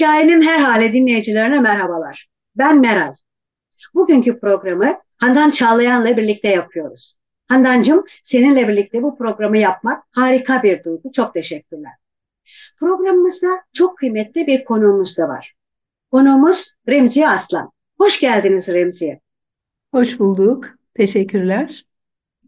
Hikayenin her hale dinleyicilerine merhabalar. Ben Meral. Bugünkü programı Handan Çağlayan'la birlikte yapıyoruz. Handancığım seninle birlikte bu programı yapmak harika bir duygu. Çok teşekkürler. Programımızda çok kıymetli bir konuğumuz da var. Konuğumuz Remziye Aslan. Hoş geldiniz Remziye. Hoş bulduk. Teşekkürler.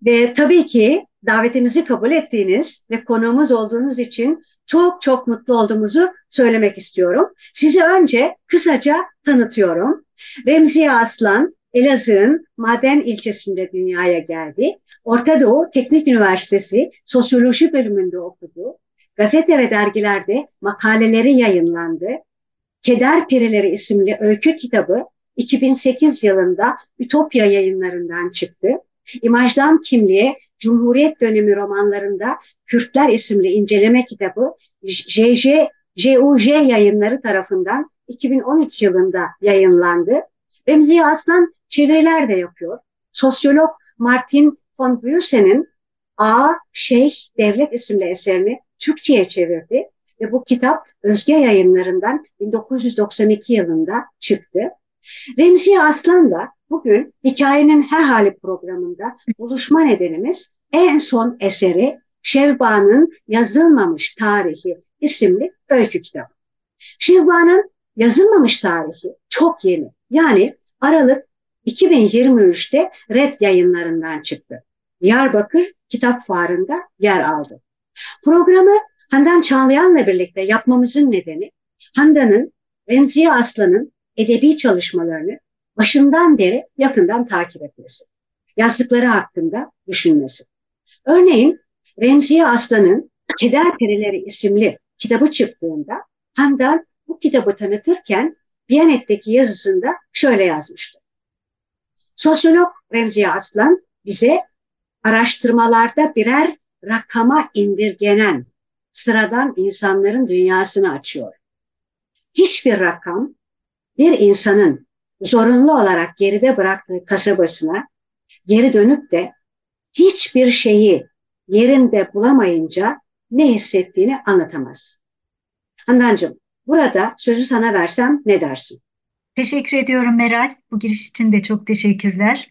Ve tabii ki davetimizi kabul ettiğiniz ve konuğumuz olduğunuz için çok çok mutlu olduğumuzu söylemek istiyorum. Sizi önce kısaca tanıtıyorum. Remziye Aslan, Elazığ'ın Maden ilçesinde dünyaya geldi. Orta Doğu Teknik Üniversitesi Sosyoloji bölümünde okudu. Gazete ve dergilerde makaleleri yayınlandı. Keder Perileri isimli öykü kitabı 2008 yılında Ütopya yayınlarından çıktı. İmajdan Kimliğe Cumhuriyet dönemi romanlarında Kürtler isimli inceleme kitabı JJ, JUJ yayınları tarafından 2013 yılında yayınlandı. Remziye Aslan çeviriler de yapıyor. Sosyolog Martin von Büyüsen'in A. Şeyh Devlet isimli eserini Türkçe'ye çevirdi ve bu kitap Özge yayınlarından 1992 yılında çıktı. Remziye Aslan'la bugün hikayenin her hali programında buluşma nedenimiz en son eseri Şevba'nın Yazılmamış Tarihi isimli öykü kitabı. Şevba'nın yazılmamış tarihi çok yeni. Yani Aralık 2023'te Red yayınlarından çıktı. Diyarbakır Kitap Fuarı'nda yer aldı. Programı Handan Çağlayan'la birlikte yapmamızın nedeni Handan'ın Remziye Aslan'ın edebi çalışmalarını başından beri yakından takip etmesi. Yazdıkları hakkında düşünmesi. Örneğin Remziye Aslan'ın Keder Perileri isimli kitabı çıktığında Handan bu kitabı tanıtırken Biyanet'teki yazısında şöyle yazmıştı. Sosyolog Remziye Aslan bize araştırmalarda birer rakama indirgenen sıradan insanların dünyasını açıyor. Hiçbir rakam bir insanın zorunlu olarak geride bıraktığı kasabasına geri dönüp de hiçbir şeyi yerinde bulamayınca ne hissettiğini anlatamaz. Handancığım, burada sözü sana versem ne dersin? Teşekkür ediyorum Meral. Bu giriş için de çok teşekkürler.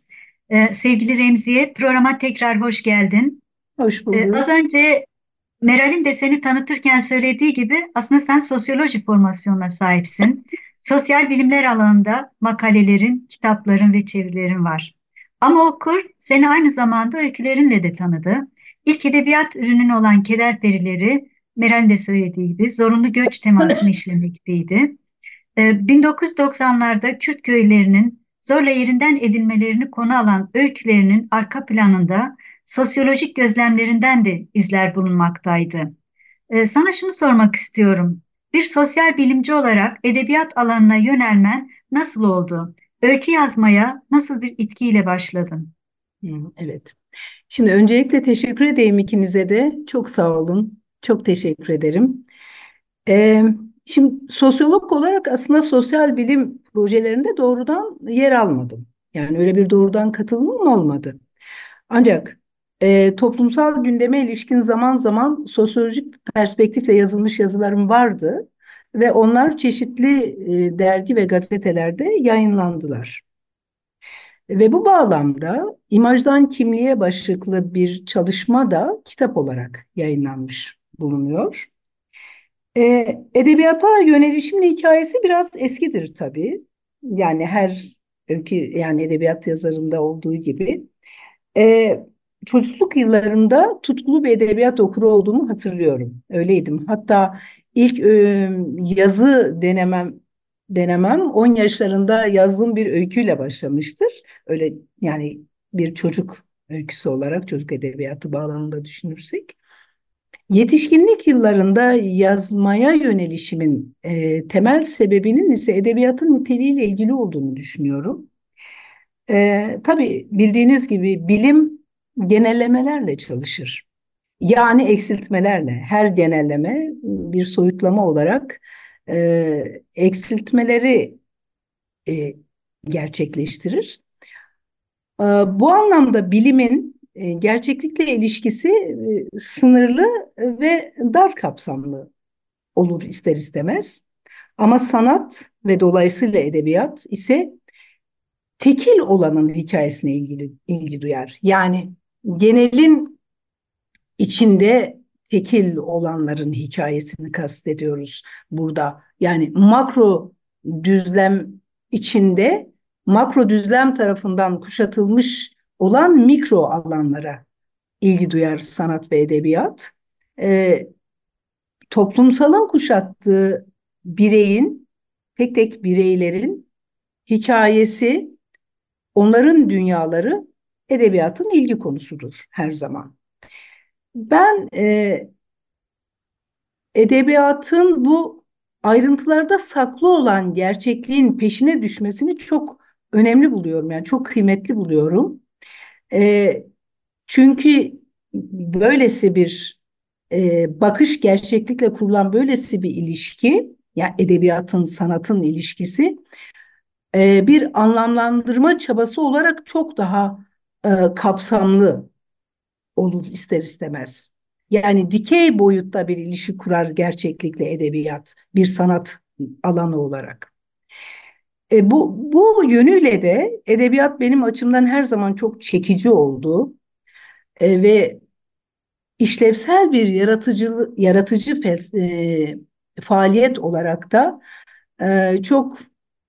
Ee, sevgili Remziye, programa tekrar hoş geldin. Hoş bulduk. Ee, az önce Meral'in de seni tanıtırken söylediği gibi aslında sen sosyoloji formasyonuna sahipsin. Sosyal bilimler alanında makalelerin, kitapların ve çevirilerin var. Ama okur seni aynı zamanda öykülerinle de tanıdı. İlk edebiyat ürünün olan Keder Perileri, Meral'in de söylediği gibi zorunlu göç temasını işlemekteydi. 1990'larda Kürt köylerinin zorla yerinden edilmelerini konu alan öykülerinin arka planında sosyolojik gözlemlerinden de izler bulunmaktaydı. Sana şunu sormak istiyorum. Bir sosyal bilimci olarak edebiyat alanına yönelmen nasıl oldu? Öykü yazmaya nasıl bir itkiyle başladın? Evet. Şimdi öncelikle teşekkür edeyim ikinize de. Çok sağ olun. Çok teşekkür ederim. Ee, şimdi sosyolog olarak aslında sosyal bilim projelerinde doğrudan yer almadım. Yani öyle bir doğrudan katılımım olmadı. Ancak e, toplumsal gündeme ilişkin zaman zaman sosyolojik perspektifle yazılmış yazılarım vardı ve onlar çeşitli e, dergi ve gazetelerde yayınlandılar. Ve bu bağlamda imajdan kimliğe başlıklı bir çalışma da kitap olarak yayınlanmış bulunuyor. E, edebiyata yönelişimin hikayesi biraz eskidir tabii. Yani her öykü yani edebiyat yazarında olduğu gibi. E, çocukluk yıllarımda tutkulu bir edebiyat okuru olduğumu hatırlıyorum. Öyleydim. Hatta ilk e, yazı denemem denemem 10 yaşlarında yazdığım bir öyküyle başlamıştır. Öyle yani bir çocuk öyküsü olarak çocuk edebiyatı bağlamında düşünürsek. Yetişkinlik yıllarında yazmaya yönelişimin e, temel sebebinin ise edebiyatın niteliğiyle ilgili olduğunu düşünüyorum. E, tabii bildiğiniz gibi bilim genellemelerle çalışır. Yani eksiltmelerle. Her genelleme bir soyutlama olarak e, eksiltmeleri e, gerçekleştirir. E, bu anlamda bilimin e, gerçeklikle ilişkisi e, sınırlı ve dar kapsamlı olur ister istemez. Ama sanat ve dolayısıyla edebiyat ise tekil olanın hikayesine ilgili ilgi duyar. Yani genelin içinde tekil olanların hikayesini kastediyoruz burada. Yani makro düzlem içinde makro düzlem tarafından kuşatılmış olan mikro alanlara ilgi duyar sanat ve edebiyat. E, toplumsalın kuşattığı bireyin, tek tek bireylerin hikayesi, onların dünyaları edebiyatın ilgi konusudur her zaman. Ben e, edebiyatın bu ayrıntılarda saklı olan gerçekliğin peşine düşmesini çok önemli buluyorum. Yani çok kıymetli buluyorum. E, çünkü böylesi bir e, bakış gerçeklikle kurulan böylesi bir ilişki, yani edebiyatın, sanatın ilişkisi e, bir anlamlandırma çabası olarak çok daha e, kapsamlı olur ister istemez. Yani dikey boyutta bir ilişki kurar gerçeklikle edebiyat, bir sanat alanı olarak. E, bu, bu yönüyle de edebiyat benim açımdan her zaman çok çekici oldu. E, ve işlevsel bir yaratıcı yaratıcı e, faaliyet olarak da e, çok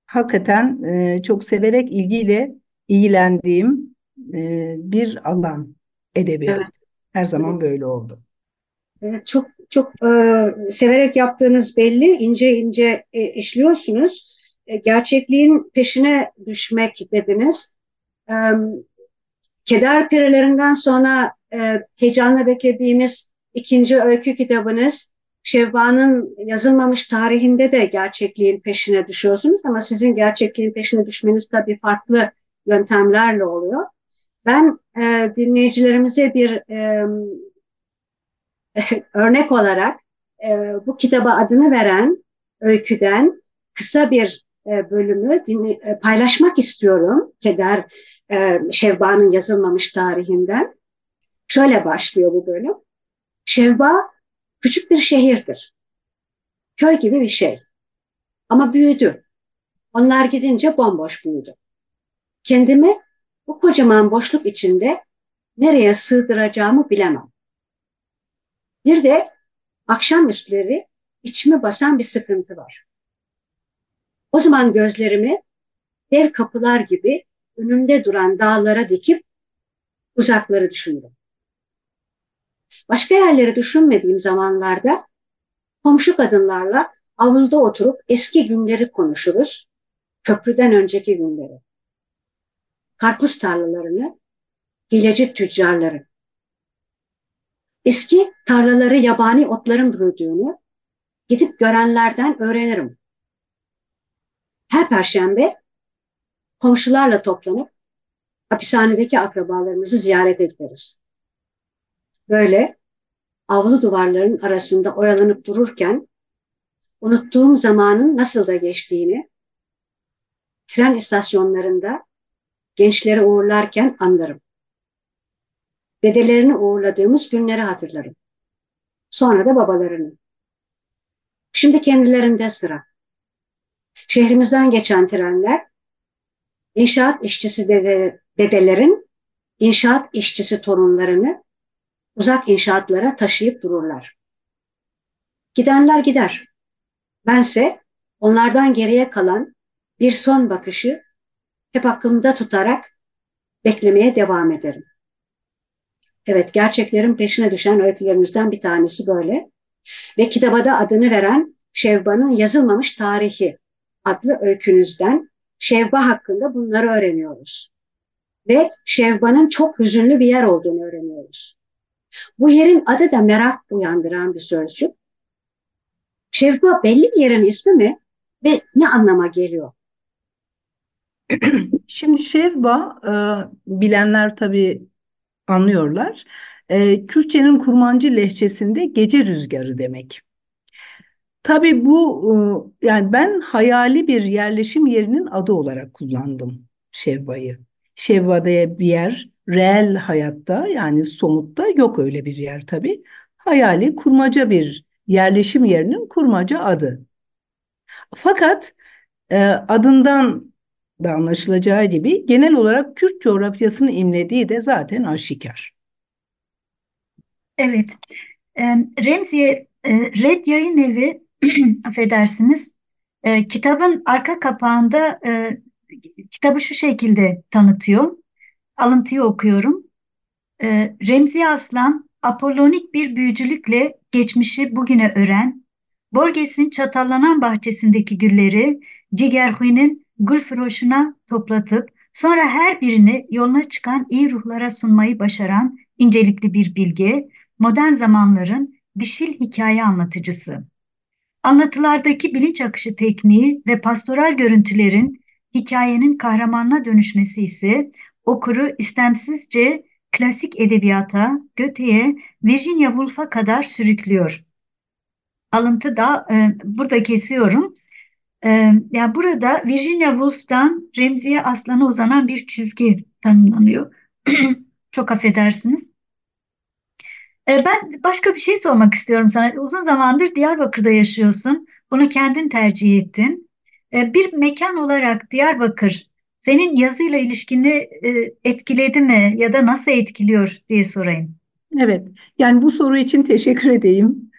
hakikaten e, çok severek ilgiyle ilgilendiğim e, bir alan edebiyat. Evet. Her zaman böyle oldu. Evet, çok çok e, severek yaptığınız belli, ince ince e, işliyorsunuz. E, gerçekliğin peşine düşmek dediniz. E, Keder Pirilerinden sonra e, heyecanla beklediğimiz ikinci öykü kitabınız Şevba'nın yazılmamış tarihinde de gerçekliğin peşine düşüyorsunuz ama sizin gerçekliğin peşine düşmeniz tabii farklı yöntemlerle oluyor. Ben e, dinleyicilerimize bir e, örnek olarak e, bu kitaba adını veren öyküden kısa bir e, bölümü dinle, e, paylaşmak istiyorum. Keder e, Şevba'nın yazılmamış tarihinden. Şöyle başlıyor bu bölüm. Şevba küçük bir şehirdir. Köy gibi bir şey. Ama büyüdü. Onlar gidince bomboş büyüdü. Kendimi bu kocaman boşluk içinde nereye sığdıracağımı bilemem. Bir de akşamüstleri içimi basan bir sıkıntı var. O zaman gözlerimi dev kapılar gibi önümde duran dağlara dikip uzakları düşündüm. Başka yerleri düşünmediğim zamanlarda komşu kadınlarla avluda oturup eski günleri konuşuruz, köprüden önceki günleri. Karpuz tarlalarını, hileci tüccarları. Eski tarlaları yabani otların bürüdüğünü gidip görenlerden öğrenirim. Her perşembe komşularla toplanıp hapishanedeki akrabalarımızı ziyaret ederiz. Böyle avlu duvarların arasında oyalanıp dururken unuttuğum zamanın nasıl da geçtiğini tren istasyonlarında gençleri uğurlarken anlarım. Dedelerini uğurladığımız günleri hatırlarım. Sonra da babalarını. Şimdi kendilerinde sıra. Şehrimizden geçen trenler inşaat işçisi dede, dedelerin inşaat işçisi torunlarını uzak inşaatlara taşıyıp dururlar. Gidenler gider. Bense onlardan geriye kalan bir son bakışı hep aklımda tutarak beklemeye devam ederim. Evet, gerçeklerin peşine düşen öykülerimizden bir tanesi böyle. Ve kitaba da adını veren Şevba'nın yazılmamış tarihi adlı öykünüzden Şevba hakkında bunları öğreniyoruz. Ve Şevba'nın çok hüzünlü bir yer olduğunu öğreniyoruz. Bu yerin adı da merak uyandıran bir sözcük. Şevba belli bir yerin ismi mi ve ne anlama geliyor? Şimdi Şevba, e, bilenler tabii anlıyorlar. E, Kürtçenin Kurmancı lehçesinde gece rüzgarı demek. Tabii bu e, yani ben hayali bir yerleşim yerinin adı olarak kullandım Şevva'yı. Şevva bir yer reel hayatta yani somutta yok öyle bir yer tabii. Hayali kurmaca bir yerleşim yerinin kurmaca adı. Fakat e, adından da anlaşılacağı gibi genel olarak Kürt coğrafyasını imlediği de zaten aşikar. Evet. Remziye e, Red Yayın Evi affedersiniz e, kitabın arka kapağında e, kitabı şu şekilde tanıtıyor. Alıntıyı okuyorum. E, Remziye Aslan apolonik bir büyücülükle geçmişi bugüne ören, Borges'in çatallanan bahçesindeki gülleri Cigerhui'nin gülfroşuna toplatıp sonra her birini yoluna çıkan iyi ruhlara sunmayı başaran incelikli bir bilge, modern zamanların dişil hikaye anlatıcısı. Anlatılardaki bilinç akışı tekniği ve pastoral görüntülerin hikayenin kahramanına dönüşmesi ise okuru istemsizce klasik edebiyata, Goethe'ye, Virginia Woolf'a kadar sürüklüyor. Alıntı da e, burada kesiyorum. E, yani burada Virginia Woolf'tan Remziye Aslan'a uzanan bir çizgi tanımlanıyor. Çok affedersiniz. E, ben başka bir şey sormak istiyorum sana. Uzun zamandır Diyarbakır'da yaşıyorsun. Bunu kendin tercih ettin. E, bir mekan olarak Diyarbakır senin yazıyla ilişkini e, etkiledi mi ya da nasıl etkiliyor diye sorayım. Evet, yani bu soru için teşekkür edeyim.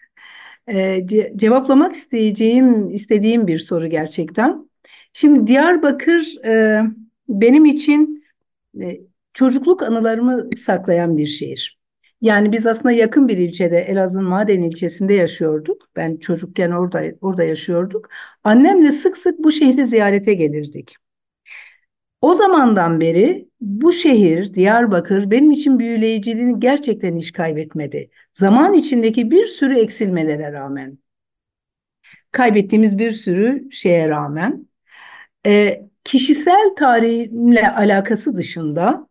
Ee, ce cevaplamak isteyeceğim, istediğim bir soru gerçekten. Şimdi Diyarbakır e, benim için e, çocukluk anılarımı saklayan bir şehir. Yani biz aslında yakın bir ilçede, Elazığ Maden ilçesinde yaşıyorduk. Ben çocukken orada orada yaşıyorduk. Annemle sık sık bu şehri ziyarete gelirdik. O zamandan beri bu şehir, Diyarbakır benim için büyüleyiciliğini gerçekten hiç kaybetmedi. Zaman içindeki bir sürü eksilmelere rağmen, kaybettiğimiz bir sürü şeye rağmen, e, kişisel tarihimle alakası dışında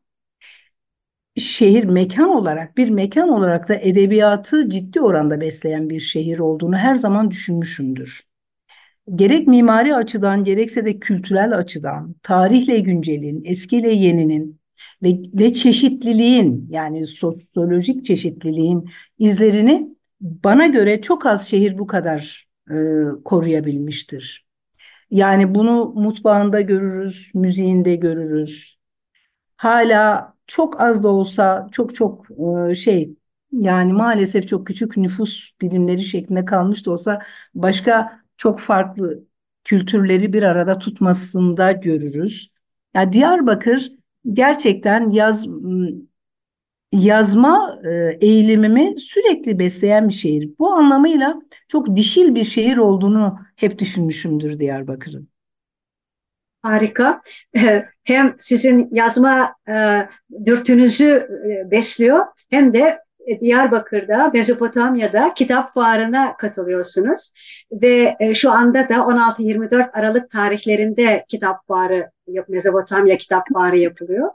şehir mekan olarak, bir mekan olarak da edebiyatı ciddi oranda besleyen bir şehir olduğunu her zaman düşünmüşümdür gerek mimari açıdan gerekse de kültürel açıdan tarihle güncelin, eskiyle yeninin ve, ve çeşitliliğin yani sosyolojik çeşitliliğin izlerini bana göre çok az şehir bu kadar e, koruyabilmiştir. Yani bunu mutfağında görürüz, müziğinde görürüz. Hala çok az da olsa çok çok e, şey yani maalesef çok küçük nüfus birimleri şeklinde kalmış da olsa başka çok farklı kültürleri bir arada tutmasında görürüz. Yani Diyarbakır gerçekten yaz yazma e, eğilimimi sürekli besleyen bir şehir. Bu anlamıyla çok dişil bir şehir olduğunu hep düşünmüşümdür Diyarbakır'ın. Harika. Hem sizin yazma e, dürtünüzü e, besliyor hem de Diyarbakır'da, Mezopotamya'da kitap fuarına katılıyorsunuz. Ve e, şu anda da 16-24 Aralık tarihlerinde kitap fuarı, Mezopotamya kitap fuarı yapılıyor.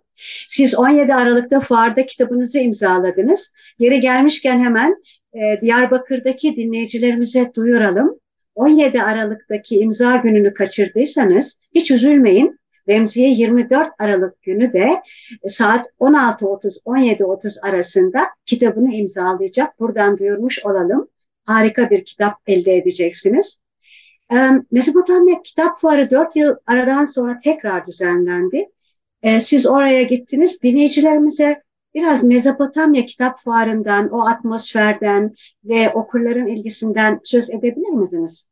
Siz 17 Aralık'ta fuarda kitabınızı imzaladınız. Yeri gelmişken hemen e, Diyarbakır'daki dinleyicilerimize duyuralım. 17 Aralık'taki imza gününü kaçırdıysanız hiç üzülmeyin. Remziye 24 Aralık günü de e, saat 16.30-17.30 arasında kitabını imzalayacak. Buradan duyurmuş olalım. Harika bir kitap elde edeceksiniz. Mezopotamya Kitap Fuarı 4 yıl aradan sonra tekrar düzenlendi. Siz oraya gittiniz. Dinleyicilerimize biraz Mezopotamya Kitap Fuarı'ndan, o atmosferden ve okurların ilgisinden söz edebilir misiniz?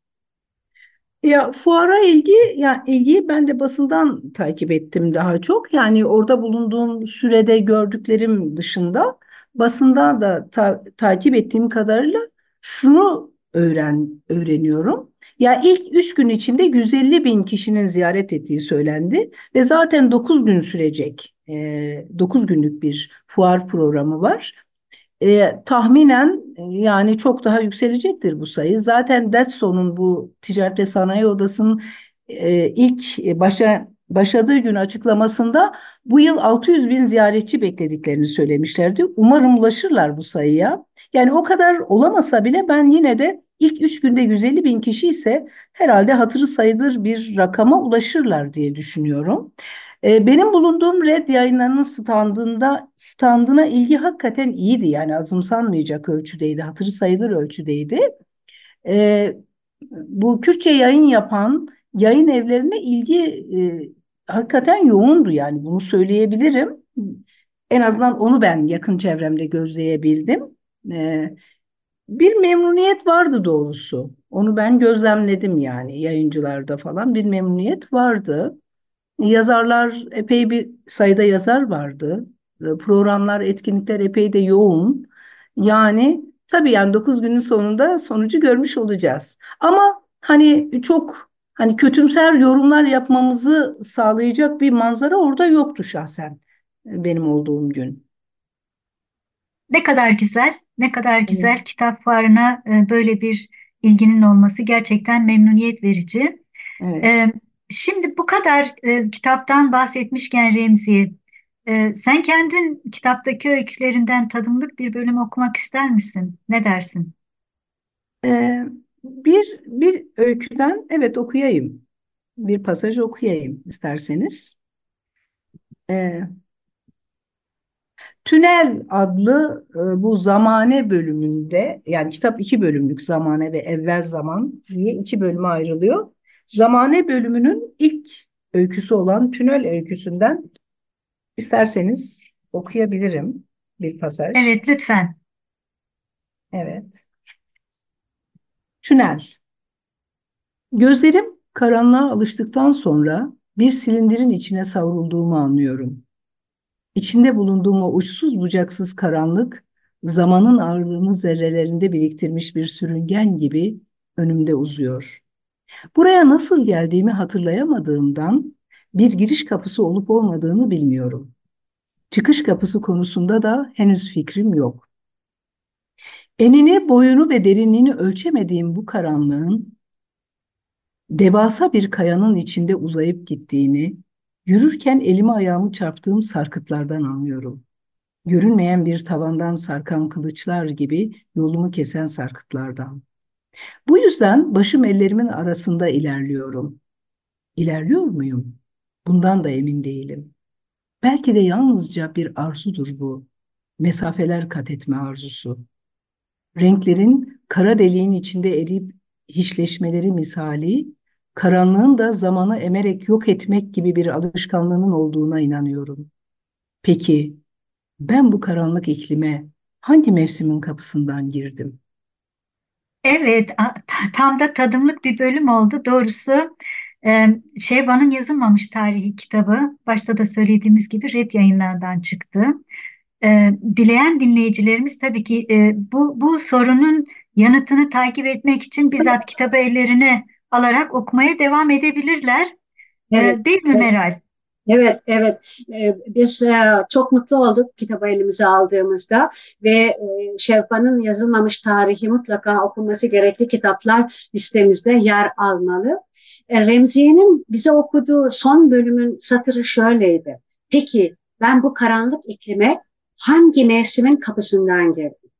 Ya fuara ilgi ya ilgiyi ben de basından takip ettim daha çok. Yani orada bulunduğum sürede gördüklerim dışında basından da ta- takip ettiğim kadarıyla şunu öğren öğreniyorum. Ya ilk üç gün içinde 150 bin kişinin ziyaret ettiği söylendi ve zaten 9 gün sürecek, e, 9 günlük bir fuar programı var. E, tahminen yani çok daha yükselecektir bu sayı. Zaten Detson'un bu Ticaret ve Sanayi Odası'nın e, ilk e, başa başladığı gün açıklamasında bu yıl 600 bin ziyaretçi beklediklerini söylemişlerdi. Umarım ulaşırlar bu sayıya. Yani o kadar olamasa bile ben yine de ilk üç günde 150 bin kişi ise herhalde hatırı sayılır bir rakama ulaşırlar diye düşünüyorum. Ee, benim bulunduğum Red yayınlarının standında standına ilgi hakikaten iyiydi. Yani azımsanmayacak ölçüdeydi, hatırı sayılır ölçüdeydi. Ee, bu Kürtçe yayın yapan yayın evlerine ilgi e, hakikaten yoğundu yani bunu söyleyebilirim. En azından onu ben yakın çevremde gözleyebildim. Ee, bir memnuniyet vardı doğrusu. Onu ben gözlemledim yani yayıncılarda falan bir memnuniyet vardı. Yazarlar epey bir sayıda yazar vardı. Programlar, etkinlikler epey de yoğun. Yani tabii yani 9 günün sonunda sonucu görmüş olacağız. Ama hani çok hani kötümser yorumlar yapmamızı sağlayacak bir manzara orada yoktu şahsen benim olduğum gün. Ne kadar güzel, ne kadar güzel evet. kitap fuarına e, böyle bir ilginin olması gerçekten memnuniyet verici. Evet. E, şimdi bu kadar e, kitaptan bahsetmişken Remzi, sen kendin kitaptaki öykülerinden tadımlık bir bölüm okumak ister misin? Ne dersin? Bir, bir öyküden evet okuyayım. Bir pasaj okuyayım isterseniz. Ee, Tünel adlı e, bu zamane bölümünde yani kitap iki bölümlük zamane ve evvel zaman diye iki bölüme ayrılıyor. Zamane bölümünün ilk öyküsü olan Tünel öyküsünden isterseniz okuyabilirim bir pasaj. Evet lütfen. Evet. Tünel. Gözlerim karanlığa alıştıktan sonra bir silindirin içine savrulduğumu anlıyorum. İçinde bulunduğum o uçsuz bucaksız karanlık, zamanın ağırlığını zerrelerinde biriktirmiş bir sürüngen gibi önümde uzuyor. Buraya nasıl geldiğimi hatırlayamadığımdan bir giriş kapısı olup olmadığını bilmiyorum. Çıkış kapısı konusunda da henüz fikrim yok. Enini, boyunu ve derinliğini ölçemediğim bu karanlığın devasa bir kayanın içinde uzayıp gittiğini, Yürürken elimi ayağımı çarptığım sarkıtlardan anlıyorum. Görünmeyen bir tavandan sarkan kılıçlar gibi yolumu kesen sarkıtlardan. Bu yüzden başım ellerimin arasında ilerliyorum. İlerliyor muyum? Bundan da emin değilim. Belki de yalnızca bir arzudur bu. Mesafeler kat etme arzusu. Renklerin kara deliğin içinde eriyip hiçleşmeleri misali karanlığın da zamanı emerek yok etmek gibi bir alışkanlığının olduğuna inanıyorum. Peki ben bu karanlık iklime hangi mevsimin kapısından girdim? Evet, tam da tadımlık bir bölüm oldu. Doğrusu Şevvan'ın yazılmamış tarihi kitabı, başta da söylediğimiz gibi Red yayınlardan çıktı. Dileyen dinleyicilerimiz tabii ki bu, bu sorunun yanıtını takip etmek için bizzat kitabı ellerine alarak okumaya devam edebilirler. Evet, Değil mi Meral? Evet, evet. Ee, biz e, çok mutlu olduk kitabı elimize aldığımızda ve e, Şevfa'nın yazılmamış tarihi mutlaka okunması gerekli kitaplar listemizde yer almalı. E, Remziye'nin bize okuduğu son bölümün satırı şöyleydi. Peki ben bu karanlık iklime hangi mevsimin kapısından girdim?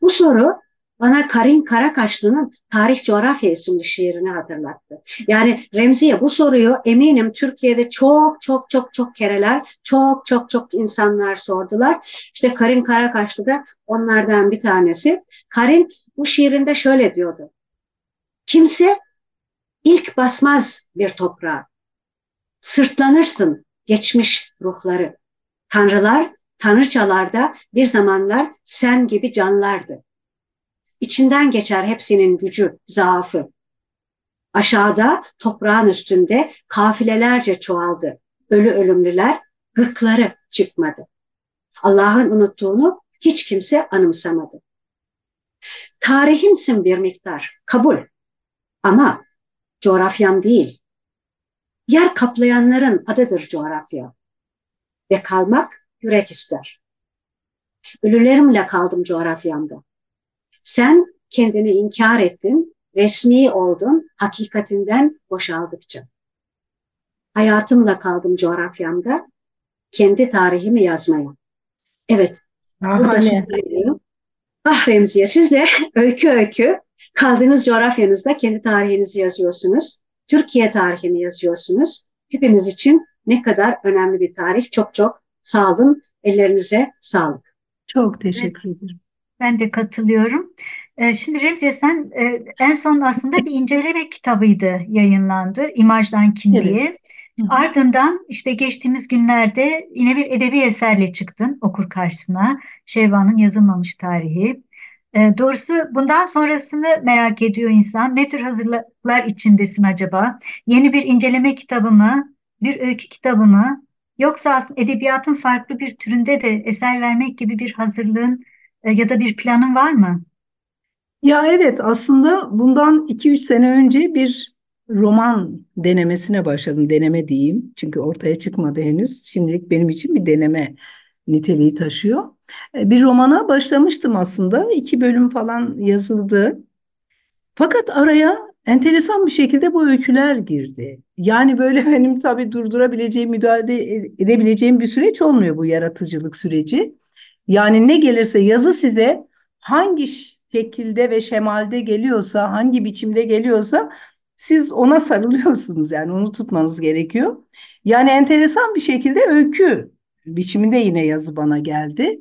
Bu soru bana Karin Karakaşlı'nın Tarih Coğrafya isimli şiirini hatırlattı. Yani Remziye bu soruyu eminim Türkiye'de çok çok çok çok kereler, çok çok çok insanlar sordular. İşte Karin Karakaşlı da onlardan bir tanesi. Karin bu şiirinde şöyle diyordu. Kimse ilk basmaz bir toprağa. Sırtlanırsın geçmiş ruhları. Tanrılar, tanrıçalarda bir zamanlar sen gibi canlardı. İçinden geçer hepsinin gücü, zaafı. Aşağıda toprağın üstünde kafilelerce çoğaldı. Ölü ölümlüler gıkları çıkmadı. Allah'ın unuttuğunu hiç kimse anımsamadı. Tarihimsin bir miktar, kabul. Ama coğrafyam değil. Yer kaplayanların adıdır coğrafya. Ve kalmak yürek ister. Ölülerimle kaldım coğrafyamda. Sen kendini inkar ettin, resmi oldun, hakikatinden boşaldıkça. Hayatımla kaldım coğrafyamda, kendi tarihimi yazmaya. Evet, burada Şahane. söylüyorum. Ah Remziye, siz de öykü öykü kaldığınız coğrafyanızda kendi tarihinizi yazıyorsunuz. Türkiye tarihini yazıyorsunuz. Hepimiz için ne kadar önemli bir tarih. Çok çok sağ olun. Ellerinize sağlık. Çok teşekkür ederim. Ben de katılıyorum. Ee, Şimdi Remziye sen e, en son aslında bir inceleme kitabıydı yayınlandı. İmajdan Kimliğe. Hı. Ardından işte geçtiğimiz günlerde yine bir edebi eserle çıktın okur karşısına. Şevva'nın yazılmamış tarihi. Ee, doğrusu bundan sonrasını merak ediyor insan. Ne tür hazırlıklar içindesin acaba? Yeni bir inceleme kitabı mı? Bir öykü kitabı mı? Yoksa aslında edebiyatın farklı bir türünde de eser vermek gibi bir hazırlığın e, ya da bir planın var mı? Ya evet aslında bundan 2-3 sene önce bir roman denemesine başladım. Deneme diyeyim. Çünkü ortaya çıkmadı henüz. Şimdilik benim için bir deneme niteliği taşıyor. E, Bir romana başlamıştım aslında. İki bölüm falan yazıldı. Fakat araya enteresan bir şekilde bu öyküler girdi. Yani böyle benim tabii durdurabileceğim, müdahale edebileceğim bir süreç olmuyor bu yaratıcılık süreci. Yani ne gelirse yazı size hangi şekilde ve şemalde geliyorsa, hangi biçimde geliyorsa siz ona sarılıyorsunuz. Yani onu tutmanız gerekiyor. Yani enteresan bir şekilde öykü biçiminde yine yazı bana geldi.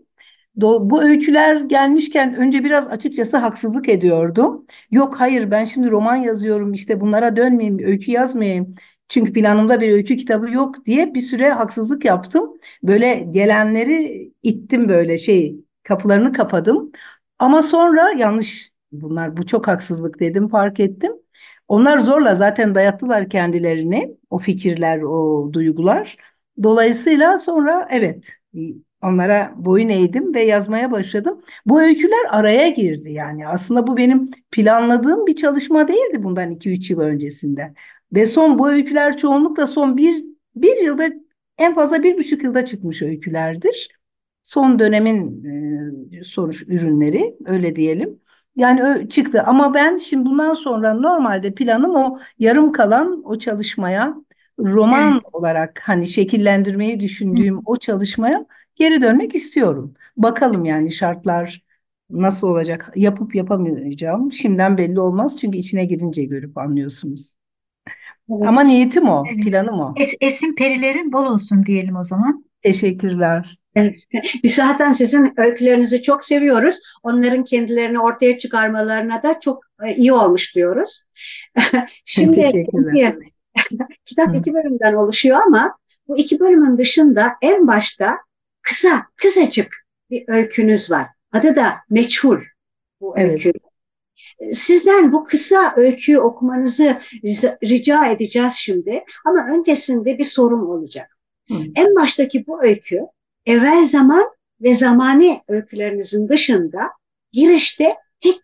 Bu öyküler gelmişken önce biraz açıkçası haksızlık ediyordum. Yok hayır ben şimdi roman yazıyorum işte bunlara dönmeyeyim, öykü yazmayayım. Çünkü planımda bir öykü kitabı yok diye bir süre haksızlık yaptım. Böyle gelenleri ittim böyle şey kapılarını kapadım. Ama sonra yanlış bunlar bu çok haksızlık dedim fark ettim. Onlar zorla zaten dayattılar kendilerini o fikirler o duygular. Dolayısıyla sonra evet onlara boyun eğdim ve yazmaya başladım. Bu öyküler araya girdi yani. Aslında bu benim planladığım bir çalışma değildi bundan 2-3 yıl öncesinde. Ve son bu öyküler çoğunlukla son bir, bir yılda en fazla bir buçuk yılda çıkmış öykülerdir. Son dönemin e, sonuç ürünleri öyle diyelim. Yani ö- çıktı ama ben şimdi bundan sonra normalde planım o yarım kalan o çalışmaya roman Evet. olarak hani şekillendirmeyi düşündüğüm o çalışmaya geri dönmek istiyorum. Bakalım yani şartlar nasıl olacak? Yapıp yapamayacağım. Şimdiden belli olmaz çünkü içine girince görüp anlıyorsunuz. Evet. Ama niyetim o, Evet. planım o. Es- esin perilerin bol olsun diyelim o zaman. Teşekkürler. Evet. Biz zaten sizin öykülerinizi çok seviyoruz. Onların kendilerini ortaya çıkarmalarına da çok e, iyi olmuş diyoruz. Şimdi kitap Hı. iki bölümden oluşuyor ama bu iki bölümün dışında en başta kısa, kısacık bir öykünüz var. Adı da Meçhul bu Evet. öykü. Sizden bu kısa öyküyü okumanızı rica- edeceğiz şimdi. Ama öncesinde bir sorum olacak. Hı. En baştaki bu öykü evvel zaman ve zamani öykülerinizin dışında girişte tek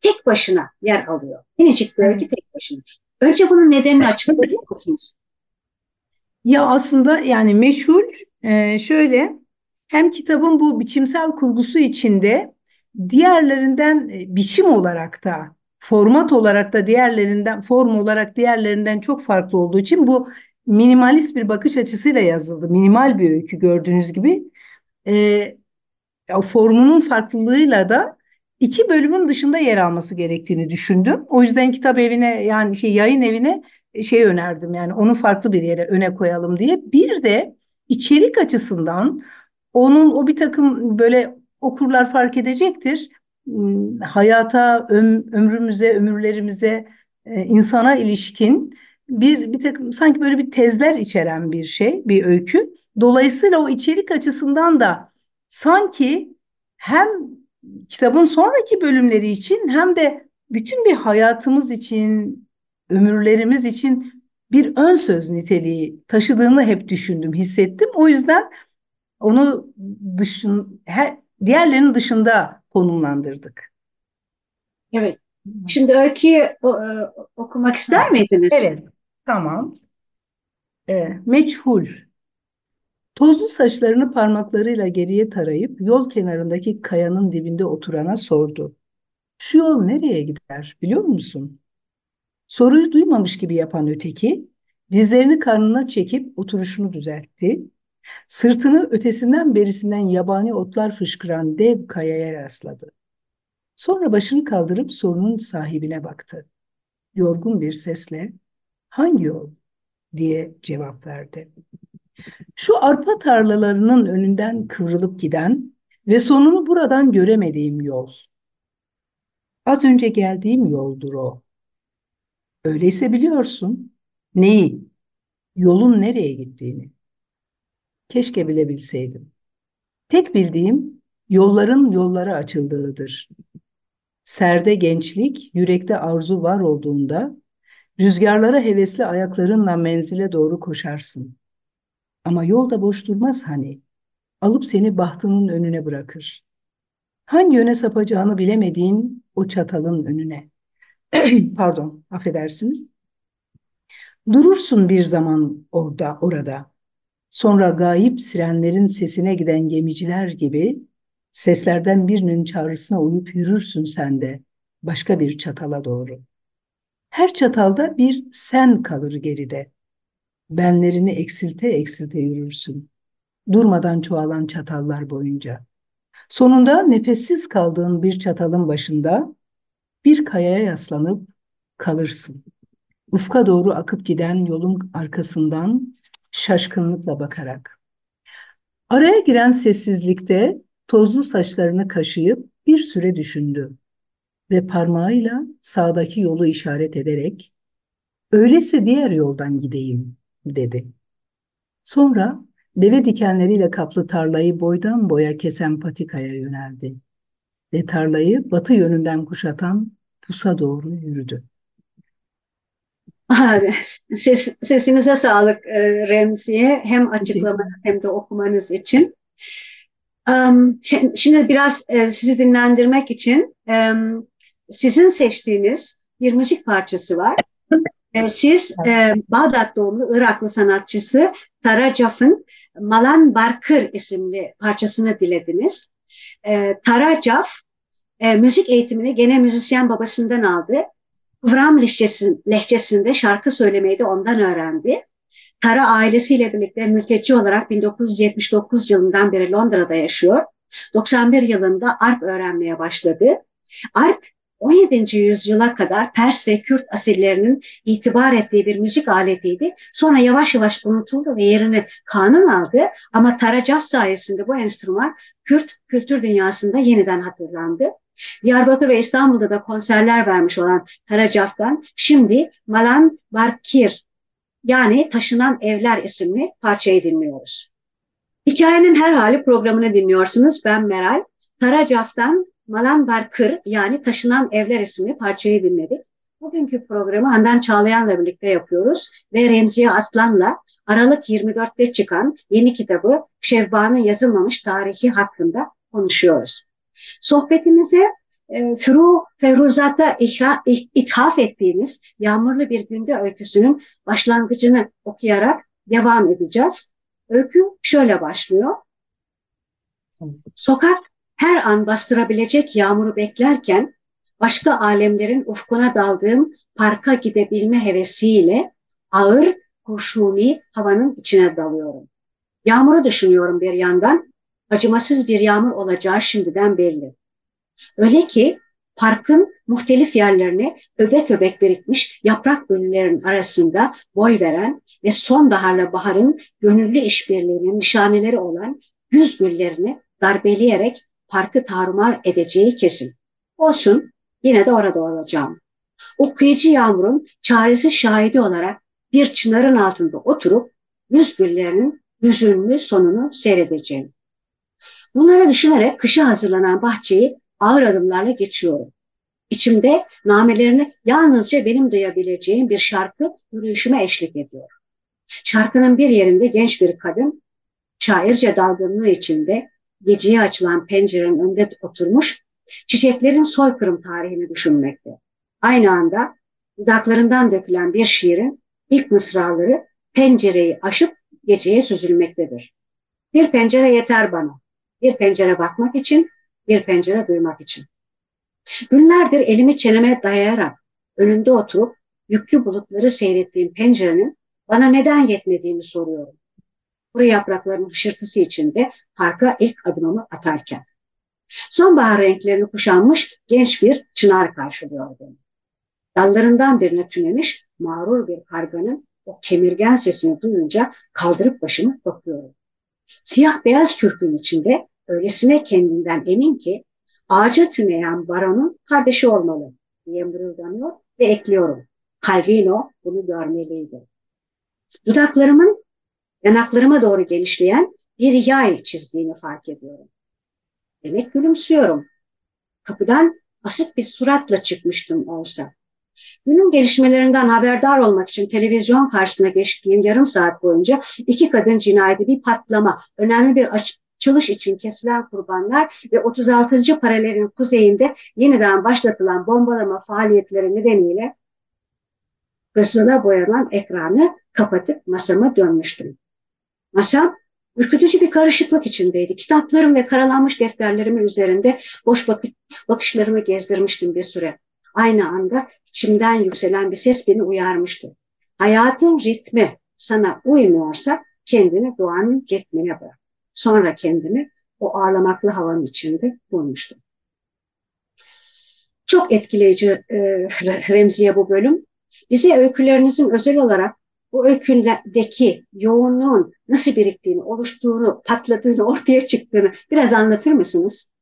tek başına yer alıyor. Minicik bir öykü tek başına. Önce bunun nedenini açıklayabilir misiniz? Ya aslında yani meşhur e, şöyle hem kitabın bu biçimsel kurgusu içinde diğerlerinden e, biçim olarak da format olarak da diğerlerinden form olarak diğerlerinden çok farklı olduğu için bu minimalist bir bakış açısıyla yazıldı. Minimal bir öykü gördüğünüz gibi. E, formunun farklılığıyla da iki bölümün dışında yer alması gerektiğini düşündüm. O yüzden kitap evine yani şey yayın evine şey önerdim yani onu farklı bir yere öne koyalım diye. Bir de içerik açısından onun o bir takım böyle okurlar fark edecektir. Hmm, Hayata, öm- ömrümüze, ömürlerimize, e, insana ilişkin bir bir takım sanki böyle bir tezler içeren bir şey, bir öykü. Dolayısıyla o içerik açısından da sanki hem kitabın sonraki bölümleri için hem de bütün bir hayatımız için, ömürlerimiz için bir ön söz niteliği taşıdığını hep düşündüm, hissettim. O yüzden onu dışın, her, diğerlerinin dışında konumlandırdık. Evet. Şimdi öyküyü e, okumak ister miydiniz? Evet, tamam. Ee, meçhul. Tozlu saçlarını parmaklarıyla geriye tarayıp yol kenarındaki kayanın dibinde oturana sordu. Şu yol nereye gider biliyor musun? Soruyu duymamış gibi yapan öteki dizlerini karnına çekip oturuşunu düzeltti. Sırtını ötesinden berisinden yabani otlar fışkıran dev kayaya rastladı. Sonra başını kaldırıp sorunun sahibine baktı. Yorgun bir sesle hangi yol diye cevap verdi. Şu arpa tarlalarının önünden kıvrılıp giden ve sonunu buradan göremediğim yol. Az önce geldiğim yoldur o. Öyleyse biliyorsun neyi, yolun nereye gittiğini. Keşke bilebilseydim. Tek bildiğim yolların yollara açıldığıdır. Serde gençlik, yürekte arzu var olduğunda rüzgarlara hevesli ayaklarınla menzile doğru koşarsın. Ama yol da boş durmaz hani. Alıp seni bahtının önüne bırakır. Hangi yöne sapacağını bilemediğin o çatalın önüne. Pardon, affedersiniz. Durursun bir zaman orada, orada. Sonra gayip sirenlerin sesine giden gemiciler gibi seslerden birinin çağrısına uyup yürürsün sen de başka bir çatala doğru. Her çatalda bir sen kalır geride. Benlerini eksilte eksilte yürürsün. Durmadan çoğalan çatallar boyunca. Sonunda nefessiz kaldığın bir çatalın başında bir kayaya yaslanıp kalırsın. Ufka doğru akıp giden yolun arkasından şaşkınlıkla bakarak. Araya giren sessizlikte tozlu saçlarını kaşıyıp bir süre düşündü ve parmağıyla sağdaki yolu işaret ederek öyleyse diğer yoldan gideyim dedi. Sonra deve dikenleriyle kaplı tarlayı boydan boya kesen patikaya yöneldi ve tarlayı batı yönünden kuşatan pusa doğru yürüdü. Ses, sesinize sağlık e, Remzi'ye hem açıklamanız hem de okumanız için. Şimdi biraz e, sizi dinlendirmek için sizin seçtiğiniz bir müzik parçası var. E, siz Bağdat doğumlu Iraklı sanatçısı Tara Caf'ın Malan Barkır isimli parçasını dilediniz. Tara Caf müzik eğitimini gene müzisyen babasından aldı. Vram lehçesinde şarkı söylemeyi de ondan öğrendi. Tara ailesiyle birlikte mülteci olarak 1979 yılından beri Londra'da yaşıyor. 91 yılında arp öğrenmeye başladı. Arp 17. yüzyıla kadar Pers ve Kürt asillerinin itibar ettiği bir müzik aletiydi. Sonra yavaş yavaş unutuldu ve yerini kanun aldı. Ama Taracaf sayesinde bu enstrüman Kürt kültür dünyasında yeniden hatırlandı. Diyarbakır ve İstanbul'da da konserler vermiş olan Karacaf'tan şimdi Malan Barkir yani Taşınan Evler isimli parçayı dinliyoruz. Hikayenin her hali programını dinliyorsunuz. Ben Meral. Karacaf'tan Malan Barkır yani Taşınan Evler isimli parçayı dinledik. Bugünkü programı Handan Çağlayan'la birlikte yapıyoruz ve Remziye Aslan'la Aralık 24'te çıkan yeni kitabı Şevba'nın yazılmamış tarihi hakkında konuşuyoruz. Sohbetimize e, Furu Feruzat'a ithaf ettiğimiz Yağmurlu Bir Günde öyküsünün başlangıcını okuyarak devam edeceğiz. Öykü şöyle başlıyor. Sokak her an bastırabilecek yağmuru beklerken başka alemlerin ufkuna daldığım parka gidebilme hevesiyle ağır kurşuni havanın içine dalıyorum. Yağmuru düşünüyorum bir yandan acımasız bir yağmur olacağı şimdiden belli. Öyle ki parkın muhtelif yerlerine öbek öbek birikmiş yaprak bölülerin arasında boy veren ve sonbaharla baharın gönüllü işbirliğinin nişaneleri olan yüz güllerini darbeleyerek parkı tarumar edeceği kesin. Olsun yine de orada olacağım. O kıyıcı yağmurun çaresiz şahidi olarak bir çınarın altında oturup yüz güllerinin hüzünlü sonunu seyredeceğim. Bunları düşünerek kışa hazırlanan bahçeyi ağır adımlarla geçiyorum. İçimde namelerini yalnızca benim duyabileceğim bir şarkı yürüyüşüme eşlik ediyor. Şarkının bir yerinde genç bir kadın şairce dalgınlığı içinde geceye açılan pencerenin önünde oturmuş çiçeklerin soykırım tarihini düşünmekte. Aynı anda dudaklarından dökülen bir şiirin ilk mısraları pencereyi aşıp geceye süzülmektedir. Bir pencere yeter bana. Bir pencere bakmak için, bir pencere duymak için. Günlerdir elimi çeneme dayayarak önünde oturup yüklü bulutları seyrettiğim pencerenin bana neden yetmediğini soruyorum. Kuru yaprakların hışırtısı içinde parka ilk adımımı atarken. Sonbahar renklerini kuşanmış genç bir çınar karşılıyor beni. Dallarından birine tünemiş mağrur bir karganın o kemirgen sesini duyunca kaldırıp başımı bakıyorum. Siyah beyaz kürkün içinde öylesine kendinden emin ki ağaca tüneyen baronun kardeşi olmalı diye mırıldanıyor ve ekliyorum. Calvino bunu görmeliydi. Dudaklarımın yanaklarıma doğru genişleyen bir yay çizdiğini fark ediyorum. Demek gülümsüyorum. Kapıdan asık bir suratla çıkmıştım olsa. Günün gelişmelerinden haberdar olmak için televizyon karşısına geçtiğim yarım saat boyunca iki kadın cinayeti, bir patlama, önemli bir açılış için kesilen kurbanlar ve 36. paralelin kuzeyinde yeniden başlatılan bombalama faaliyetleri nedeniyle kızıla boyanan ekranı kapatıp masama dönmüştüm. Masam ürkütücü bir karışıklık içindeydi. Kitaplarım ve karalanmış defterlerimin üzerinde boş bak bakışlarımı gezdirmiştim bir süre. Aynı anda içimden yükselen bir ses beni uyarmıştı. Hayatın ritmi sana uymuyorsa kendini doğanın ritmine bırak. Sonra kendimi o ağlamaklı havanın içinde bulmuştum. Çok etkileyici e, Remziye bu bölüm. Bize öykülerinizin özel olarak bu öyküldeki yoğunluğun nasıl biriktiğini, oluştuğunu, patladığını, ortaya çıktığını biraz anlatır mısınız?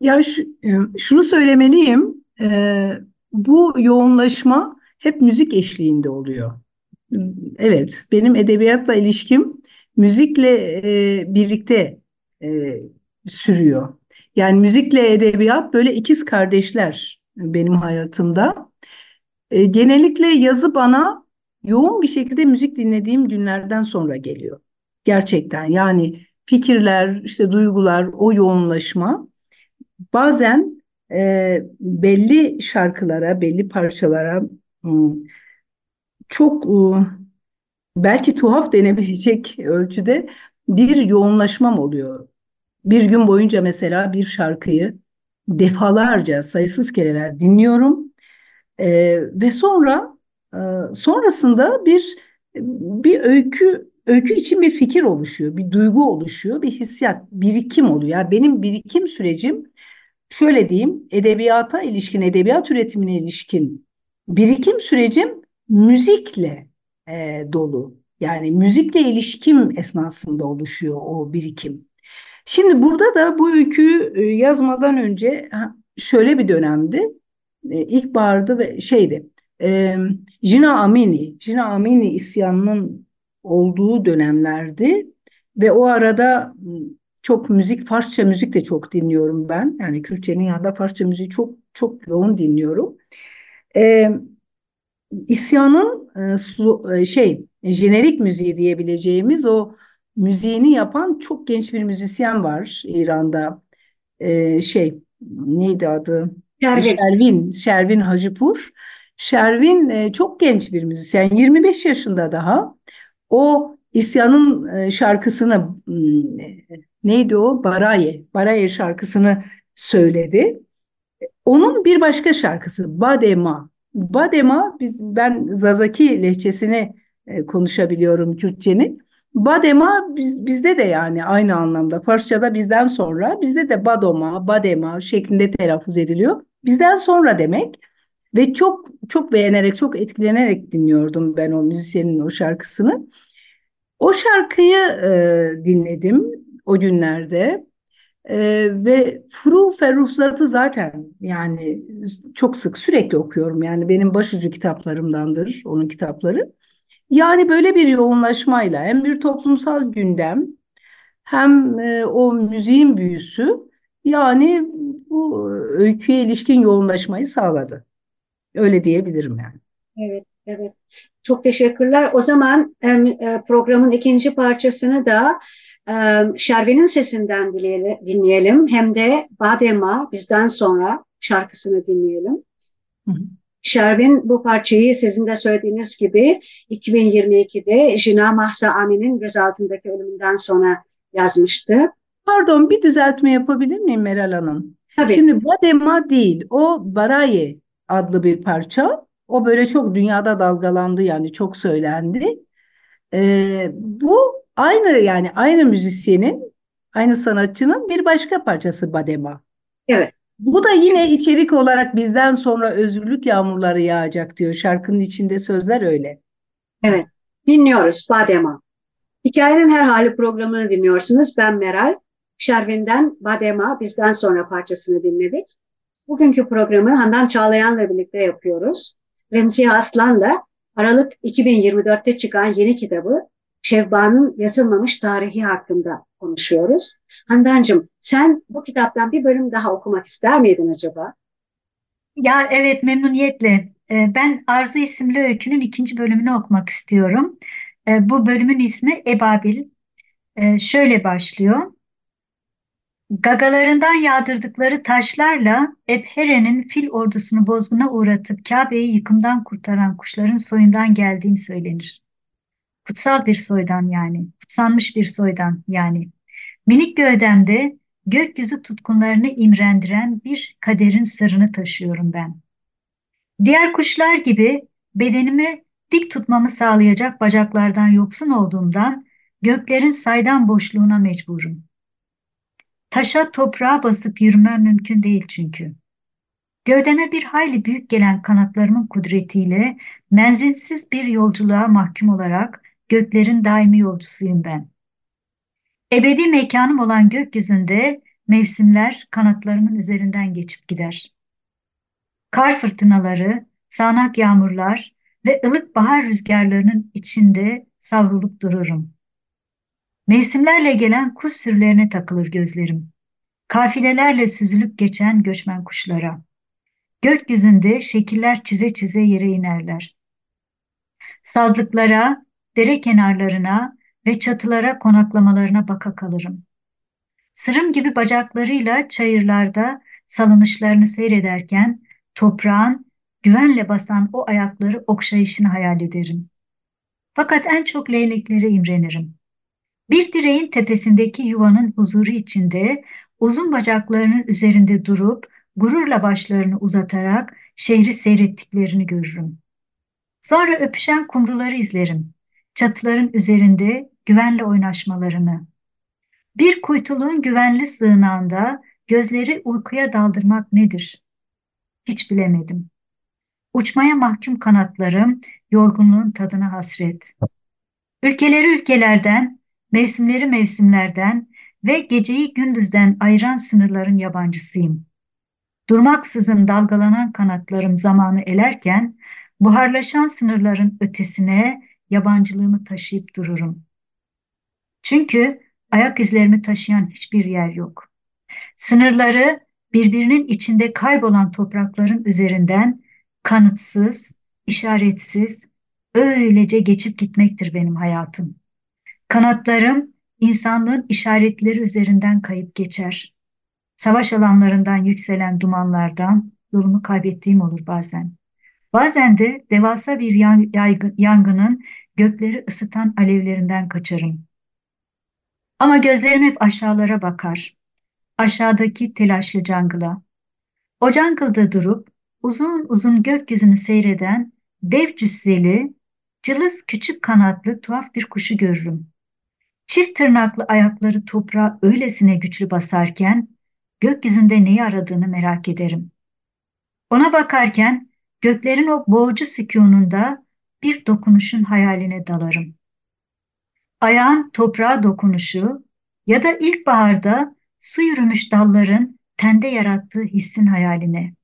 Ya e, şunu söylemeliyim, e, bu yoğunlaşma hep müzik eşliğinde oluyor. Evet, benim edebiyatla ilişkim müzikle e, birlikte e, sürüyor. Yani müzikle edebiyat böyle ikiz kardeşler benim hayatımda. E, genellikle yazı bana yoğun bir şekilde müzik dinlediğim günlerden sonra geliyor. Gerçekten yani fikirler, işte duygular, o yoğunlaşma bazen e, belli şarkılara, belli parçalara hmm, çok e, belki tuhaf denebilecek ölçüde bir yoğunlaşmam oluyor. Bir gün boyunca mesela bir şarkıyı defalarca sayısız kereler dinliyorum e, ve sonra e, sonrasında bir bir öykü öykü için bir fikir oluşuyor, bir duygu oluşuyor, bir hissiyat, birikim oluyor. Yani benim birikim sürecim şöyle diyeyim, edebiyata ilişkin, edebiyat üretimine ilişkin birikim sürecim müzikle e, dolu. Yani müzikle ilişkim esnasında oluşuyor o birikim. Şimdi burada da bu öyküyü e, yazmadan önce şöyle bir dönemdi. E, ilkbaharda ve şeydi. E, Jina Amini, Jina Amini isyanının olduğu dönemlerdi ve o arada çok müzik, Farsça müzik de çok dinliyorum ben. Yani Kürtçenin yanında Farsça müziği çok çok yoğun dinliyorum. Ee, isyanın e, şey jenerik müziği diyebileceğimiz o müziğini yapan çok genç bir müzisyen var İran'da. Ee, şey neydi adı? Şervin. Şervin, Şervin Hacıpur. Şervin e, çok genç bir müzisyen. 25 yaşında daha. O isyanın e, şarkısını neydi o? Baraye. Baraye şarkısını söyledi. Onun bir başka şarkısı Badema. Badema biz ben Zazaki lehçesini e, konuşabiliyorum Kürtçenin. Badema biz, bizde de yani aynı anlamda Farsçada bizden sonra bizde de badoma, badema şeklinde telaffuz ediliyor. Bizden sonra demek ve çok çok beğenerek, çok etkilenerek dinliyordum ben o müzisyenin o şarkısını. O şarkıyı e, dinledim o günlerde e, ve Furu Ferruhzat'ı zaten yani çok sık sürekli okuyorum. Yani benim başucu kitaplarımdandır onun kitapları. Yani böyle bir yoğunlaşmayla hem bir toplumsal gündem hem e, o müziğin büyüsü yani bu öyküye ilişkin yoğunlaşmayı sağladı. Öyle diyebilirim yani. Evet, evet. Çok teşekkürler. O zaman e, programın ikinci parçasını da Şervin'in sesinden dinleyelim. Hem de Badema bizden sonra şarkısını dinleyelim. Hı hı. Şervin bu parçayı sizin de söylediğiniz gibi 2022'de Jina Mahsa Amin'in gözaltındaki ölümünden sonra yazmıştı. Pardon bir düzeltme yapabilir miyim Meral Hanım? Tabii. Şimdi Badema değil o Baraye adlı bir parça. O böyle çok dünyada dalgalandı yani çok söylendi. Ee, bu aynı yani aynı müzisyenin aynı sanatçının bir başka parçası Badema. Evet. Bu da yine içerik olarak bizden sonra özgürlük yağmurları yağacak diyor. Şarkının içinde sözler öyle. Evet. Dinliyoruz Badema. Hikayenin Her Hali programını dinliyorsunuz. Ben Meral. Şervin'den Badema bizden sonra parçasını dinledik. Bugünkü programı Handan Çağlayan'la birlikte yapıyoruz. Remziye Aslan'la Aralık 2024'te çıkan yeni kitabı Şevba'nın yazılmamış tarihi hakkında konuşuyoruz. Handancığım sen bu kitaptan bir bölüm daha okumak ister miydin acaba? Ya evet memnuniyetle. Ee, Ben Arzu isimli öykünün ikinci bölümünü okumak istiyorum. Ee, Bu bölümün ismi Ebabil. Ee, Şöyle başlıyor. Gagalarından yağdırdıkları taşlarla Ebhere'nin fil ordusunu bozguna uğratıp Kabe'yi yıkımdan kurtaran kuşların soyundan geldiğim söylenir. Kutsal bir soydan yani, kutsanmış bir soydan yani. Minik gövdemde gökyüzü tutkunlarını imrendiren bir kaderin sırrını taşıyorum ben. Diğer kuşlar gibi bedenimi dik tutmamı sağlayacak bacaklardan yoksun olduğumdan göklerin saydam boşluğuna mecburum. Taşa toprağa basıp yürümem mümkün değil çünkü. Gövdeme bir hayli büyük gelen kanatlarımın kudretiyle menzilsiz bir yolculuğa mahkum olarak göklerin daimi yolcusuyum ben. Ebedi mekanım olan gökyüzünde mevsimler kanatlarımın üzerinden geçip gider. Kar fırtınaları, sağanak yağmurlar ve ılık bahar rüzgarlarının içinde savrulup dururum. Mevsimlerle gelen kuş sürülerine takılır gözlerim. Kafilelerle süzülüp geçen göçmen kuşlara. Gökyüzünde şekiller çize çize yere inerler. Sazlıklara, dere kenarlarına ve çatılara konaklamalarına baka kalırım. Sırım gibi bacaklarıyla çayırlarda salınışlarını seyrederken toprağın güvenle basan o ayakları okşayışını hayal ederim. Fakat en çok leyleklere imrenirim. Bir direğin tepesindeki yuvanın huzuru içinde uzun bacaklarının üzerinde durup gururla başlarını uzatarak şehri seyrettiklerini görürüm. Sonra öpüşen kumruları izlerim. Çatıların üzerinde güvenle oynaşmalarını. Bir kuytuluğun güvenli sığınağında gözleri uykuya daldırmak nedir? Hiç bilemedim. Uçmaya mahkum kanatlarım yorgunluğun tadına hasret. Ülkeleri ülkelerden, mevsimleri mevsimlerden ve geceyi gündüzden ayıran sınırların yabancısıyım. Durmaksızın dalgalanan kanatlarım zamanı elerken, buharlaşan sınırların ötesine yabancılığımı taşıyıp dururum. Çünkü ayak izlerimi taşıyan hiçbir yer yok. Sınırları birbirinin içinde kaybolan toprakların üzerinden kanıtsız, işaretsiz, öylece geçip gitmektir benim hayatım. Kanatlarım insanlığın işaretleri üzerinden kayıp geçer. Savaş alanlarından yükselen dumanlardan yolumu kaybettiğim olur bazen. Bazen de devasa bir yangının gökleri ısıtan alevlerinden kaçarım. Ama gözlerim hep aşağılara bakar. Aşağıdaki telaşlı jungle'a. O jungle'da durup uzun uzun gökyüzünü seyreden dev cüsseli, cılız küçük kanatlı tuhaf bir kuşu görürüm. Çift tırnaklı ayakları toprağa öylesine güçlü basarken gökyüzünde neyi aradığını merak ederim. Ona bakarken göklerin o boğucu sükununda bir dokunuşun hayaline dalarım. Ayağın toprağa dokunuşu ya da ilkbaharda su yürümüş dalların tende yarattığı hissin hayaline.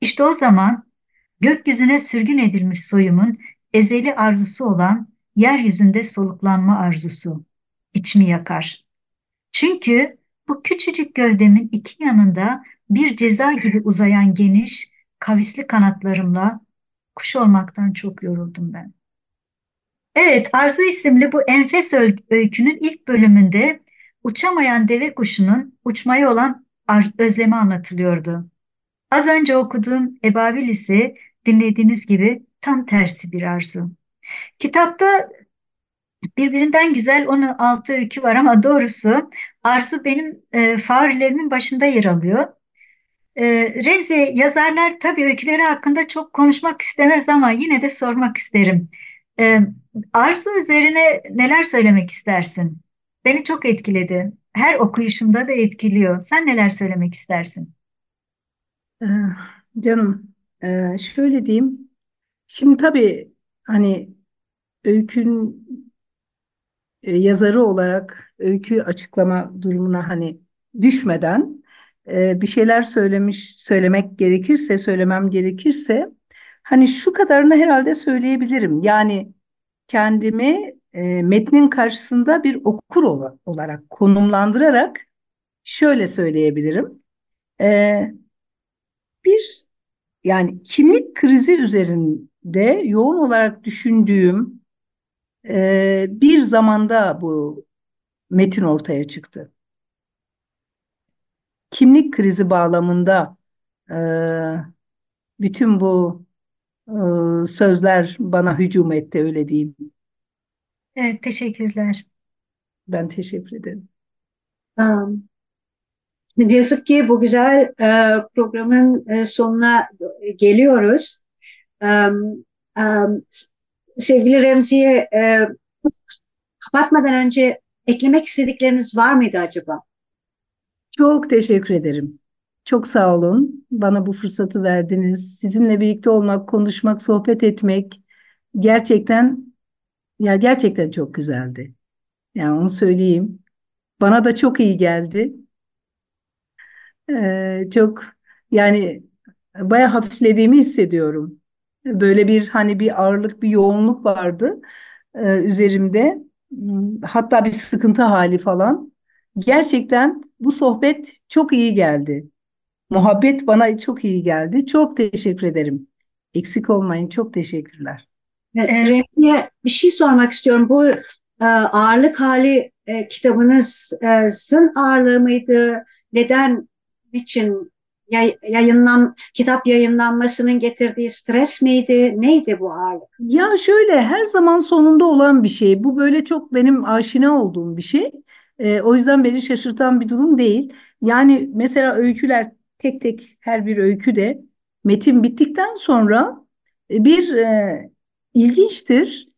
İşte o zaman gökyüzüne sürgün edilmiş soyumun ezeli arzusu olan yeryüzünde soluklanma arzusu içimi yakar. Çünkü bu küçücük gövdemin iki yanında bir ceza gibi uzayan geniş, kavisli kanatlarımla kuş olmaktan çok yoruldum ben. Evet, Arzu isimli bu enfes öykünün ilk bölümünde uçamayan deve kuşunun uçmaya olan özlemi anlatılıyordu. Az önce okuduğum Ebabil ise dinlediğiniz gibi tam tersi bir arzu. Kitapta birbirinden güzel 16 öykü var ama doğrusu arzu benim e, favorilerimin başında yer alıyor. E, Remzi yazarlar tabii öyküleri hakkında çok konuşmak istemez ama yine de sormak isterim. E, arzu üzerine neler söylemek istersin? Beni çok etkiledi. Her okuyuşumda da etkiliyor. Sen neler söylemek istersin? Ee, canım e, şöyle diyeyim. Şimdi tabii hani öykün e, yazarı olarak öykü açıklama durumuna hani düşmeden e, bir şeyler söylemiş söylemek gerekirse söylemem gerekirse hani şu kadarını herhalde söyleyebilirim. Yani kendimi e, metnin karşısında bir okur ola- olarak konumlandırarak şöyle söyleyebilirim. E, bir yani kimlik krizi üzerinde yoğun olarak düşündüğüm e, bir zamanda bu metin ortaya çıktı. Kimlik krizi bağlamında e, bütün bu e, sözler bana hücum etti öyle diyeyim. Evet, teşekkürler. Ben teşekkür ederim. Um, ne yazık ki bu güzel e, programın e, sonuna geliyoruz. Um, um, sevgili Remzi'ye e, kapatmadan önce eklemek istedikleriniz var mıydı acaba? Çok teşekkür ederim. Çok sağ olun. Bana bu fırsatı verdiniz. Sizinle birlikte olmak, konuşmak, sohbet etmek gerçekten ya gerçekten çok güzeldi. Yani onu söyleyeyim. Bana da çok iyi geldi. Ee, çok yani bayağı hafiflediğimi hissediyorum. Böyle bir hani bir ağırlık, bir yoğunluk vardı e, üzerimde. Hmm, Hatta bir sıkıntı hali falan. Gerçekten bu sohbet çok iyi geldi. Muhabbet bana çok iyi geldi. Çok teşekkür ederim. Eksik olmayın. Çok teşekkürler. E. Remzi'ye bir şey sormak istiyorum. Bu e, ağırlık hali e, kitabınızın ağırlığı mıydı? Neden, niçin yay- yayınlan, kitap yayınlanmasının getirdiği stres miydi? Neydi bu ağırlık? Ya şöyle her zaman sonunda olan bir şey. Bu böyle çok benim aşina olduğum bir şey. Ee, o yüzden beni şaşırtan bir durum değil. Yani mesela öyküler tek tek her bir öykü de metin bittikten sonra e, bir e, ilginçtir.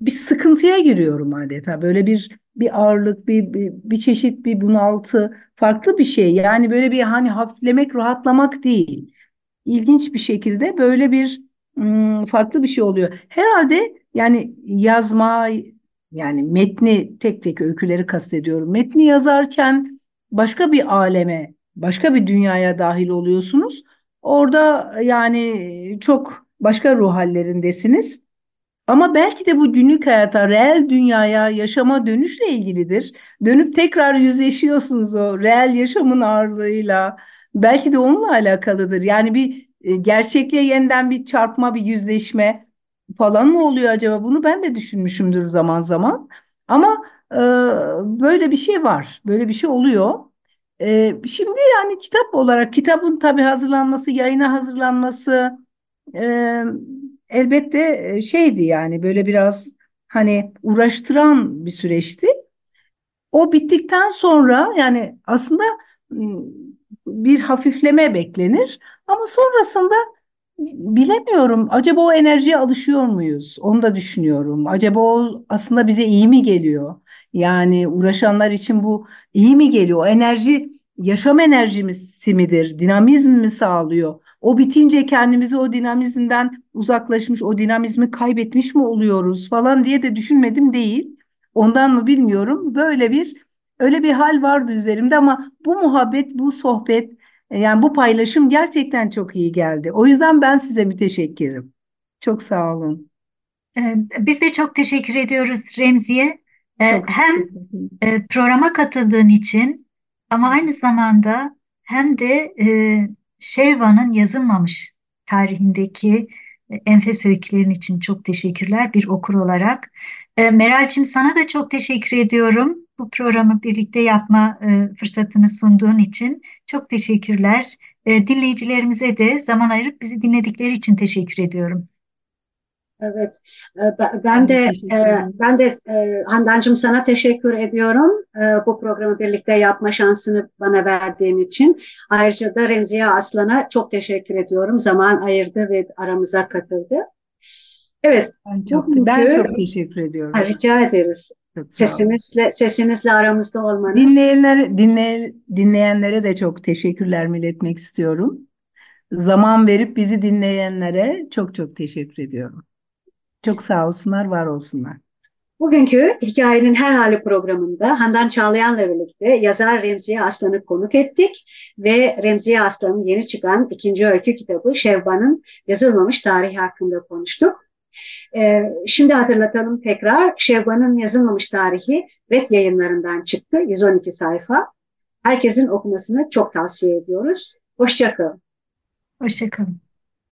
Bir sıkıntıya giriyorum adeta. Böyle bir bir ağırlık, bir, bir bir çeşit bir bunaltı, farklı bir şey. Yani böyle bir hani hafiflemek, rahatlamak değil. İlginç bir şekilde böyle bir farklı bir şey oluyor. Herhalde yani yazma yani metni tek tek öyküleri kastediyorum. Metni yazarken başka bir aleme, başka bir dünyaya dahil oluyorsunuz. Orada yani çok başka ruh hallerindesiniz. Ama belki de bu günlük hayata, reel dünyaya, yaşama dönüşle ilgilidir. Dönüp tekrar yüzleşiyorsunuz o reel yaşamın ağırlığıyla. Belki de onunla alakalıdır. Yani bir e, gerçekliğe yeniden bir çarpma, bir yüzleşme falan mı oluyor acaba? Bunu ben de düşünmüşümdür zaman zaman. Ama e, böyle bir şey var. Böyle bir şey oluyor. E, şimdi yani kitap olarak kitabın tabii hazırlanması, yayına hazırlanması e, elbette şeydi yani böyle biraz hani uğraştıran bir süreçti. O bittikten sonra yani aslında bir hafifleme beklenir ama sonrasında bilemiyorum. Acaba o enerjiye alışıyor muyuz? Onu da düşünüyorum. Acaba o aslında bize iyi mi geliyor? Yani uğraşanlar için bu iyi mi geliyor? O enerji yaşam enerjimiz midir? Dinamizm mi sağlıyor? O bitince kendimizi o dinamizmden uzaklaşmış, o dinamizmi kaybetmiş mi oluyoruz falan diye de düşünmedim değil. Ondan mı bilmiyorum. Böyle bir öyle bir hal vardı üzerimde ama bu muhabbet, bu sohbet, yani bu paylaşım gerçekten çok iyi geldi. O yüzden ben size müteşekkirim. Çok sağ olun. Ee, Biz de çok teşekkür ediyoruz Remzi'ye. Ee, Çok Hem e, programa katıldığın için ama aynı zamanda hem de e, Şevva'nın yazılmamış tarihindeki e, enfes öykülerin için çok teşekkürler bir okur olarak. E, Meral'cim sana da çok teşekkür ediyorum. Bu programı birlikte yapma e, fırsatını sunduğun için çok teşekkürler. E, dinleyicilerimize de zaman ayırıp bizi dinledikleri için teşekkür ediyorum. Evet, e, ben de e, ben de e, Handancığım sana teşekkür ediyorum bu programı birlikte yapma şansını bana verdiğin için. Ayrıca da Remziye Aslan'a çok teşekkür ediyorum. Zaman ayırdı ve aramıza katıldı. Evet, ben çok, ben çok teşekkür ediyorum. Rica ederiz. Sesinizle sesinizle aramızda olmanız. Dinleyenler dinley, dinleyenlere de çok teşekkürler iletmek istiyorum. Zaman verip bizi dinleyenlere çok çok teşekkür ediyorum. Çok sağ olsunlar, var olsunlar. Bugünkü Hikayenin Her Hali programında Handan Çağlayan'la birlikte yazar Remziye Aslan'ı konuk ettik ve Remziye Aslan'ın yeni çıkan ikinci öykü kitabı Şevban'ın yazılmamış tarihi hakkında konuştuk. Ee, şimdi hatırlatalım tekrar Şevban'ın yazılmamış tarihi Red yayınlarından çıktı 112 sayfa. Herkesin okumasını çok tavsiye ediyoruz. Hoşçakalın. Hoşçakalın.